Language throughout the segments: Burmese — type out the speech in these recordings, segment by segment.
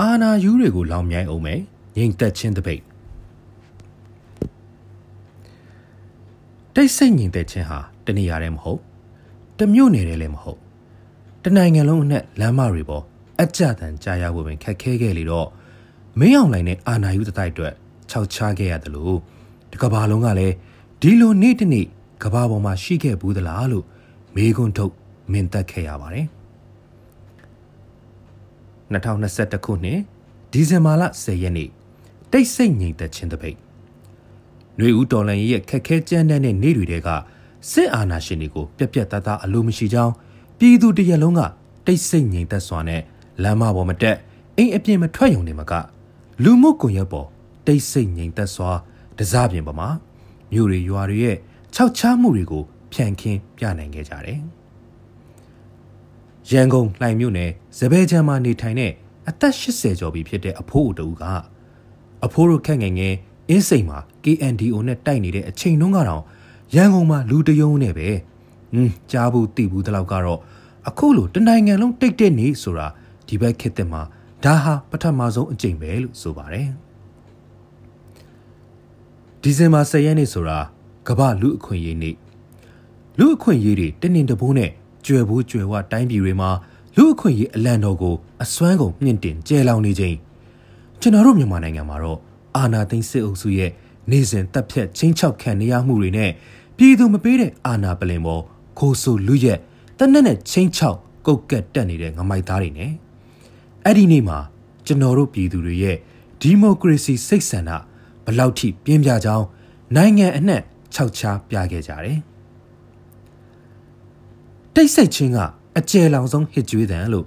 အာနာယူးတွေကိုလောင်မြိုင်းအောင်မယ်ငြိမ်သက်ခြင်းတပိတ်တိတ်ဆိတ်ငြိမ်သက်ခြင်းဟာတနေရာတည်းမဟုတ်တမျိုးနယ်တည်းလည်းမဟုတ်တနိုင်ငံလုံးအနှက်လမ်းမတွေပေါ်အကြတန်ကြာရဖို့ပင်ခက်ခဲခဲ့လေတော့ မင်းအောင်လိုင်နဲ့အာနာယူတတိုက်အတွက်ခြောက်ချခဲ့ရတယ်လို့ဒီကဘာလုံးကလည်းဒီလိုနေ့တနေ့ကဘာပေါ်မှာရှိခဲ့ဘူးသလားလို့မေးခွန်းထုတ်မင်သက်ခဲ့ရပါတယ်2021ခုနှစ်ဒီဇင်ဘာလ10ရက်နေ့တိတ်ဆိတ်ငြိမ်သက်ခြင်းတပိတ်ຫນွေဦးတော်လန်ရဲ့ခက်ခဲကြမ်းတမ်းတဲ့နေ့တွေကစစ်အာဏာရှင်တွေကိုပြက်ပြက်သားသားအလိုမရှိကြောင်းပြည်သူတရက်လုံးကတိတ်ဆိတ်ငြိမ်သက်စွာနဲ့လမ်းမပေါ်မတက်အိမ်အပြင်မထွက်ရုံနဲ့မက လူမှုကွန်ရက်ပေါ်တိတ်ဆိတ်ငြိမ်သက်စွာတစားပြင်ပမှာမြို့တွေရွာတွေရဲ့ခြောက်ချားမှုတွေကိုဖြန့်ခင်းပြနိုင်ခဲ့ကြတယ်။ရန်ကုန်လှိုင်မြို့နယ်ဇပဲချမ်းမှာနေထိုင်တဲ့အသက်80ကျော်ပြီဖြစ်တဲ့အဖိုးအတူကအဖိုးတို့ခက်ငယ်ငယ်အင်းစိန်မှာ KNDO နဲ့တိုက်နေတဲ့အချိန်တုန်းကတော့ရန်ကုန်မှာလူတယုံနဲ့ပဲဟင်းကြားဘူးသိဘူးတလောက်ကတော့အခုလိုတနိုင်ငံလုံးတိတ်တဲ့နေဆိုတာဒီဘက်ခေတ်သစ်မှာ ဒါဟာပထမဆုံးအကြိမ်ပဲလို့ဆိုပါတယ်ဒီဇင်ဘာ10ရက်နေ့ဆိုတာကမ္ဘာလူအခွင့်အရေးနေ့လူအခွင့်အရေးတွေတနင်္တဘိုးနဲ့ကျွယ်ဘူးကျွယ်ဝတိုင်းပြည်တွေမှာလူအခွင့်အရေးအလံတော်ကိုအစွမ်းကုန်မြင့်တင်ကျဲလောင်နေချိန်ကျွန်တော်တို့မြန်မာနိုင်ငံမှာတော့အာဏာသိမ်းစစ်အုပ်စုရဲ့နေစဉ်တပ်ဖြတ်ချင်းချောက်ခံနေရမှုတွေနဲ့ပြည်သူမပေးတဲ့အာဏာပလင်ပေါ်ခိုးဆိုလူရက်တနက်နဲ့ချင်းချောက်ကုတ်ကက်တက်နေတဲ့ငမိုက်သားတွေနဲ့ အဲ့ဒီနေ့မှာကျွန်တော်တို့ပြည်သူတွေရဲ့ဒီမိုကရေစီစိတ်ဆန္ဒဘလောက်ထိပြင်းပြကြောင်းနိုင်ငံအနှံ့ခြောက်ခြားပြခဲ့ကြတယ်တိတ်ဆိတ်ချင်းကအကျယ်လောင်ဆုံးဟစ်ကြွေးတန်လို့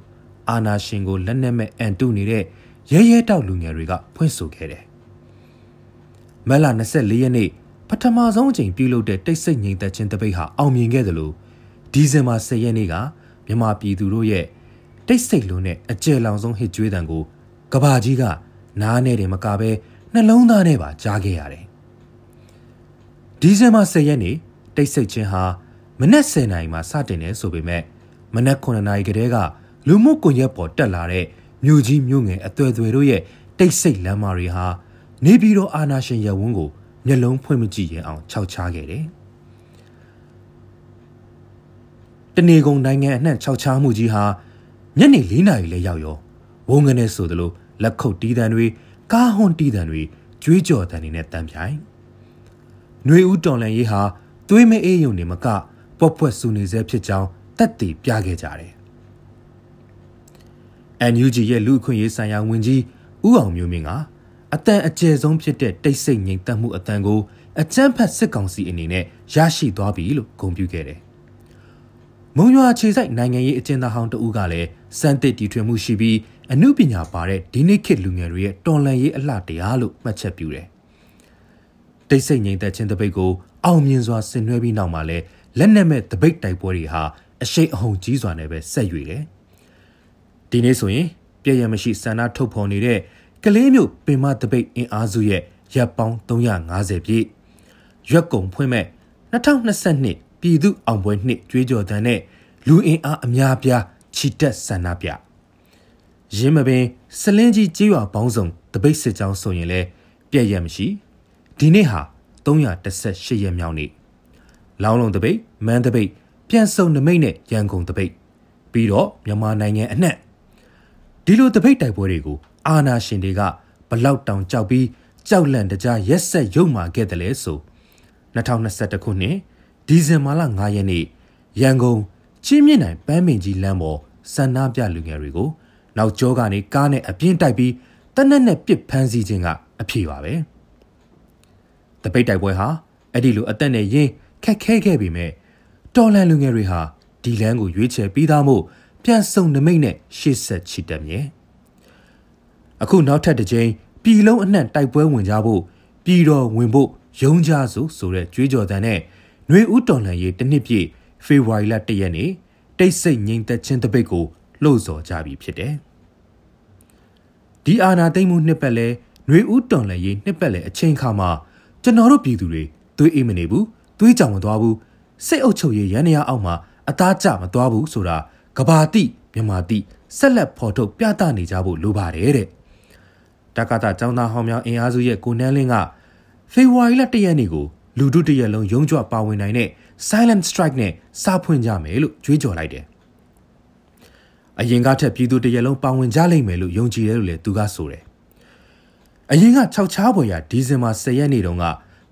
အာနာရှင်ကိုလက်နက်မဲ့အန်တုနေတဲ့ရဲရဲတောက်လူငယ်တွေကဖွင့်ဆိုခဲ့တယ်။မလ24ရက်နေ့ပထမဆုံးအကြိမ်ပြုလုပ်တဲ့တိတ်ဆိတ်ငြိမ်သက်ခြင်းတပိတ်ဟာအောင်မြင်ခဲ့တယ်လို့ဒီဇင်ဘာ10ရက်နေ့ကမြန်မာပြည်သူတို့ရဲ့ တိတ်ဆိတ်လုံးနဲ့အကျယ်လောင်ဆုံးဟစ်ကြွေးတန်ကိုကဘာကြီးကနားနဲ့တယ်မကပဲနှလုံးသားနဲ့ပါကြားခဲ့ရတယ်။ဒီဇင်ဘာ10ရက်နေ့တိတ်ဆိတ်ခြင်းဟာမနက်10:00နာရီမှာစတင်တယ်ဆိုပေမဲ့မနက်9နာရီကတည်းကလူမှုကွန်ရက်ပေါ်တက်လာတဲ့မြို့ကြီးမြို့ငယ်အသွယ်သွယ်တို့ရဲ့တိတ်ဆိတ်လမ်းမတွေဟာနေပြည်တော်အာနာရှင်ရဝန်းကိုမျက်လုံးဖွင့်မကြည့်ရအောင်ခြောက်ချားခဲ့တယ်။တနေကုန်နိုင်ငံအနှံ့ခြောက်ချားမှုကြီးဟာ ညနေ၄နာရီလဲရောက်ရောဝုန်းကနေဆိုသလိုလက်ခုပ်တီးတန်တွေကားဟွန်တီးတန်တွေကြွေးကြော်တန်တွေနဲ့တန်ပြိုင်။ຫນွေဦးတော်လန်ရေးဟာသွေးမအေးယုံနေမကပွက်ပွက်ဆူနေစေဖြစ်ကြောင်းတက်တည်ပြခဲ့ကြတယ်။ NUG ရဲ့လူအခွင့်ရေးဆိုင်ရာဝန်ကြီးဦးအောင်မျိုးမင်းကအတန်အကျယ်ဆုံးဖြစ်တဲ့တိတ်ဆိတ်ငြိမ်သက်မှုအတန်ကိုအကြမ်းဖက်စစ်ကောင်စီအနေနဲ့ရရှိသွားပြီလို့ဂုဏ်ပြုခဲ့တယ်။မုံရွာခြေဆိုင်နိုင်ငံရေးအကျဉ်းသားဟောင်းတဦးကလည်း စမ်းသစ်တီထွင်မှုရှိပြီးအမှုပညာပါတဲ့ဒီနေ့ခေတ်လူငယ်တွေရဲ့တော်လှန်ရေးအလှတရားလို့မှတ်ချက်ပြုတယ်။တိတ်ဆိတ်ငြိမ်သက်ခြင်းတပိတ်ကိုအောင်မြင်စွာဆင်နွှဲပြီးနောက်မှာလဲလက်နက်မဲ့တပိတ်တိုက်ပွဲတွေဟာအရှိန်အဟုန်ကြီးစွာနဲ့ပဲဆက်ရွေတယ်။ဒီနေ့ဆိုရင်ပြည့်ရမရှိဆန္ဒထုတ်ဖော်နေတဲ့ကလေးမျိုးပင်မတပိတ်အင်အားစုရဲ့ရပ်ပေါင်း350ပြည့်ရွက်ကုံဖွင့်မဲ့2022ပြည်သူအောင်ပွဲနှစ်ကြွေးကြော်တန်းနဲ့လူအင်အားအများပြား ချီတက်ဆန္ဒပြရင်းမပင်စလင်းကြီးကြေးရွာပေါင်းစုံတပိတ်စစ်ကြောင်းဆိုရင်လဲပြည့်ရမရှိဒီနေ့ဟာ318ရက်မြောက်နေ့လောင်းလုံးတပိတ်မန်းတပိတ်ပြန်စုံနမိတ်နဲ့ရန်ကုန်တပိတ်ပြီးတော့မြန်မာနိုင်ငံအနှံ့ဒီလိုတပိတ်တိုက်ပွဲတွေကိုအာနာရှင်တွေကဘလောက်တောင်ကြောက်ပြီးကြောက်လန့်တကြားရက်ဆက်ရုံမာခဲ့တယ်လေဆို2021ခုနှစ်ဒီဇင်ဘာလ9ရက်နေ့ရန်ကုန် ချင်းမြင့်နိုင်ပန်းမင်ကြီးလမ်းပေါ်စန္ဒပြလူငယ်တွေကိုနောက်ကျောကနေကားနဲ့အပြင်းတိုက်ပြီးတနက်နဲ့ပစ်ဖမ်းဆီးခြင်းကအဖြေပါပဲတပိတ်တိုက်ပွဲဟာအဲ့ဒီလိုအသက်နဲ့ရင်းခက်ခဲခဲ့ပေမဲ့တော်လန်လူငယ်တွေဟာဒီလန်းကိုရွေးချယ်ပြီးသားမို့ပြန်ဆုံနမိတ်နဲ့ရှေ့ဆက်ချီတက်မြဲအခုနောက်ထပ်တစ်ကြိမ်ပြည်လုံးအနှံ့တိုက်ပွဲဝင်ကြဖို့ပြည်တော်ဝင်ဖို့ရုံးကြစို့ဆိုတဲ့ကြွေးကြော်သံနဲ့ຫນွေဦးတော်လှန်ရေးတစ်နှစ်ပြည့် ဖေဖော်ဝါရီလ၁ရက်နေ့တိတ်ဆိတ်ငြိမ်သက်ခြင်းတပိတ်ကိုလှုပ်ဆော်ကြပြီဖြစ်တယ်။ဒီအာနာသိမ့်မှုနှစ်ပတ်လဲຫນွေဦးတော်လည်းရေးနှစ်ပတ်လေအချိန်ခါမှာကျွန်တော်တို့ပြည်သူတွေသွေးအေးမနေဘူးသွေးကြောင်မသွားဘူးစိတ်အုပ်ချုပ်ရေးရန်ရအောက်မှာအသားကျမသွားဘူးဆိုတာကဘာတိမြန်မာတိဆက်လက်ဖော်ထုတ်ပြသနေကြဖို့လိုပါတယ်တဲ့တက္ကသကျောင်းသားဟောင်းများအင်အားစုရဲ့ကိုနန်းလင်းကဖေဖော်ဝါရီလ၁ရက်နေ့ကို လူထုတရက်လုံးရုံးကြွပါဝင်နိုင်တဲ့ silent strike နဲ့စာဖွင့်ကြမယ်လို့ကြွေးကြော်လိုက်တယ်အရင်ကထက်ပြည်သူတရက်လုံးပါဝင်ကြလိမ့်မယ်လို့ယုံကြည်တယ်လို့လည်းသူကဆိုတယ်အရင်က6ချားပေါ်ရဒီဇင်ဘာ10ရက်နေ့တုန်းက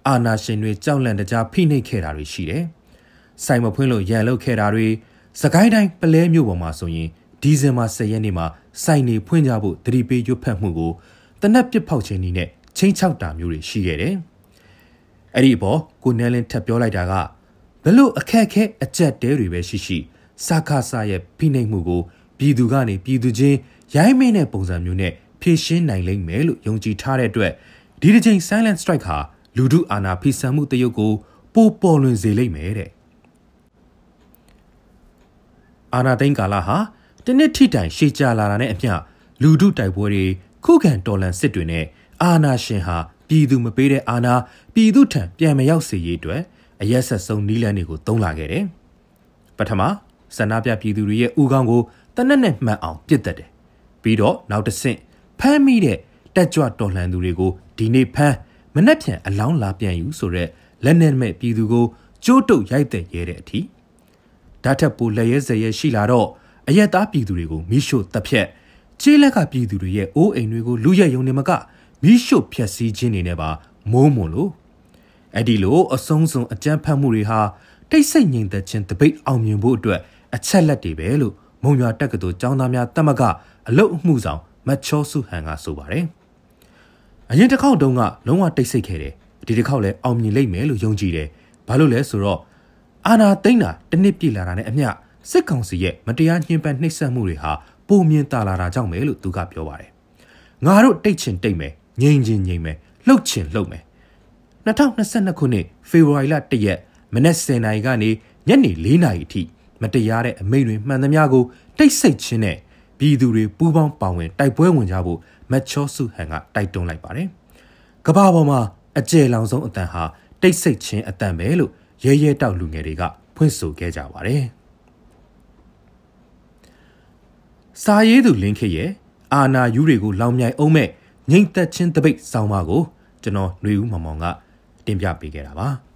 အာနာရှင်တွေကြောက်လန့်တကြားဖိနှိပ်ခဲ့တာတွေရှိတယ်။စိုင်မဖွင့်လို့ရန်လုတ်ခဲ့တာတွေစကိုင်းတိုင်းပလဲမြို့ပေါ်မှာဆိုရင်ဒီဇင်ဘာ10ရက်နေ့မှာစိုင်နေဖွင့်ကြဖို့တတိပေးရွတ်ဖက်မှုကိုတနက်ပစ်ဖောက်ခြင်းနည်းနဲ့ချင်းချောက်တာမျိုးတွေရှိခဲ့တယ်။ အဲ့ဒီအပေါ်ကိုနဲလင်းထပ်ပြောလိုက်တာကဘလို့အခက်ခဲအကြက်တဲတွေပဲရှိရှိစာခါစာရဲ့ဖိနှိပ်မှုကိုပြည်သူကနေပြည်သူချင်းရိုင်းမင်းတဲ့ပုံစံမျိုးနဲ့ဖြည့်ရှင်းနိုင်လိမ့်မယ်လို့ယုံကြည်ထားတဲ့အတွက်ဒီတစ်ချိန် silent strike ဟာလူထုအာဏာဖိဆန်မှုတရုတ်ကိုပိုပေါ်လွင်စေလိမ့်မယ်တဲ့အာဏာသိမ်းကာလဟာတနစ်ထိတိုင်ရှေ့ကျလာတာနဲ့အမျှလူထုတိုက်ပွဲတွေခုခံတော်လှန်စစ်တွေနဲ့အာဏာရှင်ဟာ ပြည်သူမပေးတဲ့အာဏာပြည်သူထံပြန်မရောက်စေရေးအတွက်အရက်ဆက်ဆုံးနီးလန်းတွေကိုတုံးလာခဲ့တယ်ပထမဆန္ဒပြပြည်သူတွေရဲ့ဥကောင်းကိုတနက်နဲ့မှတ်အောင်ပြစ်တက်တယ်ပြီးတော့နောက်တစ်ဆင့်ဖမ်းမိတဲ့တက်ကြွတော်လှန်သူတွေကိုဒီနေ့ဖမ်းမနှက်ဖြန်အလောင်းလာပြန်ယူဆိုရက်လက်နဲ့မဲ့ပြည်သူကိုကျိုးတုပ်ရိုက်တဲ့ရဲတဲ့အထိဓာတ်ထက်ပိုလက်ရဲစရဲရှိလာတော့အရက်သားပြည်သူတွေကိုမိရှို့တပ်ဖြတ်ခြေလက်ကပြည်သူတွေရဲ့အိုးအိမ်တွေကိုလူရက်ယုံနေမက မိရှို့ဖျက်ဆီးခြင်းတွေနဲ့ပါမိုးမွန်လို့အဲ့ဒီလိုအဆုံးစုံအကြမ်းဖက်မှုတွေဟာတိတ်ဆိတ်ငြိမ်သက်ခြင်းတပိတ်အောင်မြင်ဖို့အတွက်အချက်လက်တွေပဲလို့မုံရွာတက္ကသိုလ်ကျောင်းသားများတမကအလုတ်အမှုဆောင်မတ်ချောစုဟန်ကဆိုပါတယ်အရင်တစ်ခေါက်တုန်းကလုံးဝတိတ်ဆိတ်ခဲ့တယ်ဒီတစ်ခေါက်လည်းအောင်မြင်လိမ့်မယ်လို့ယုံကြည်တယ်ဘာလို့လဲဆိုတော့အာနာသိမ့်တာတနစ်ပြည့်လာတာနဲ့အမျှစစ်ကောင်စီရဲ့မတရားညှဉ်းပန်းနှိပ်စက်မှုတွေဟာပုံမြင်တာလာတာကြောင့်ပဲလို့သူကပြောပါတယ်ငါတို့တိတ်ချင်တိတ်မယ် ငြိမ်ချင်ငြိမ်မယ်လှုပ်ချင်လှုပ်မယ်2022ခုနှစ်ဖေဖော်ဝါရီလ1ရက်မနက်10:00နာရီကနေညနေ4:00နာရီအထိမတရားတဲ့အမိန့်တွေမှန်သမျှကိုတိတ်ဆိတ်ခြင်းနဲ့ပြည်သူတွေပူးပေါင်းပါဝင်တိုက်ပွဲဝင်ကြဖို့မက်ချောစုဟန်ကတိုက်တွန်းလိုက်ပါတယ်။ကမ္ဘာပေါ်မှာအကျယ်လောင်ဆုံးအတန်ဟာတိတ်ဆိတ်ခြင်းအတန်ပဲလို့ရဲရဲတောက်လူငယ်တွေကဖွင့်ဆိုခဲ့ကြပါတယ်။စာရေးသူလင်းခေရဲ့အာနာယူတွေကိုလောင်မြိုင်အောင်မဲ့ ငိမ့်သက်ချင်းတပိတ်ဆောင်းပါကိုကျွန်တော်ຫນွေဦးမောင်မောင်ကတင်ပြပေးခဲ့တာပါ။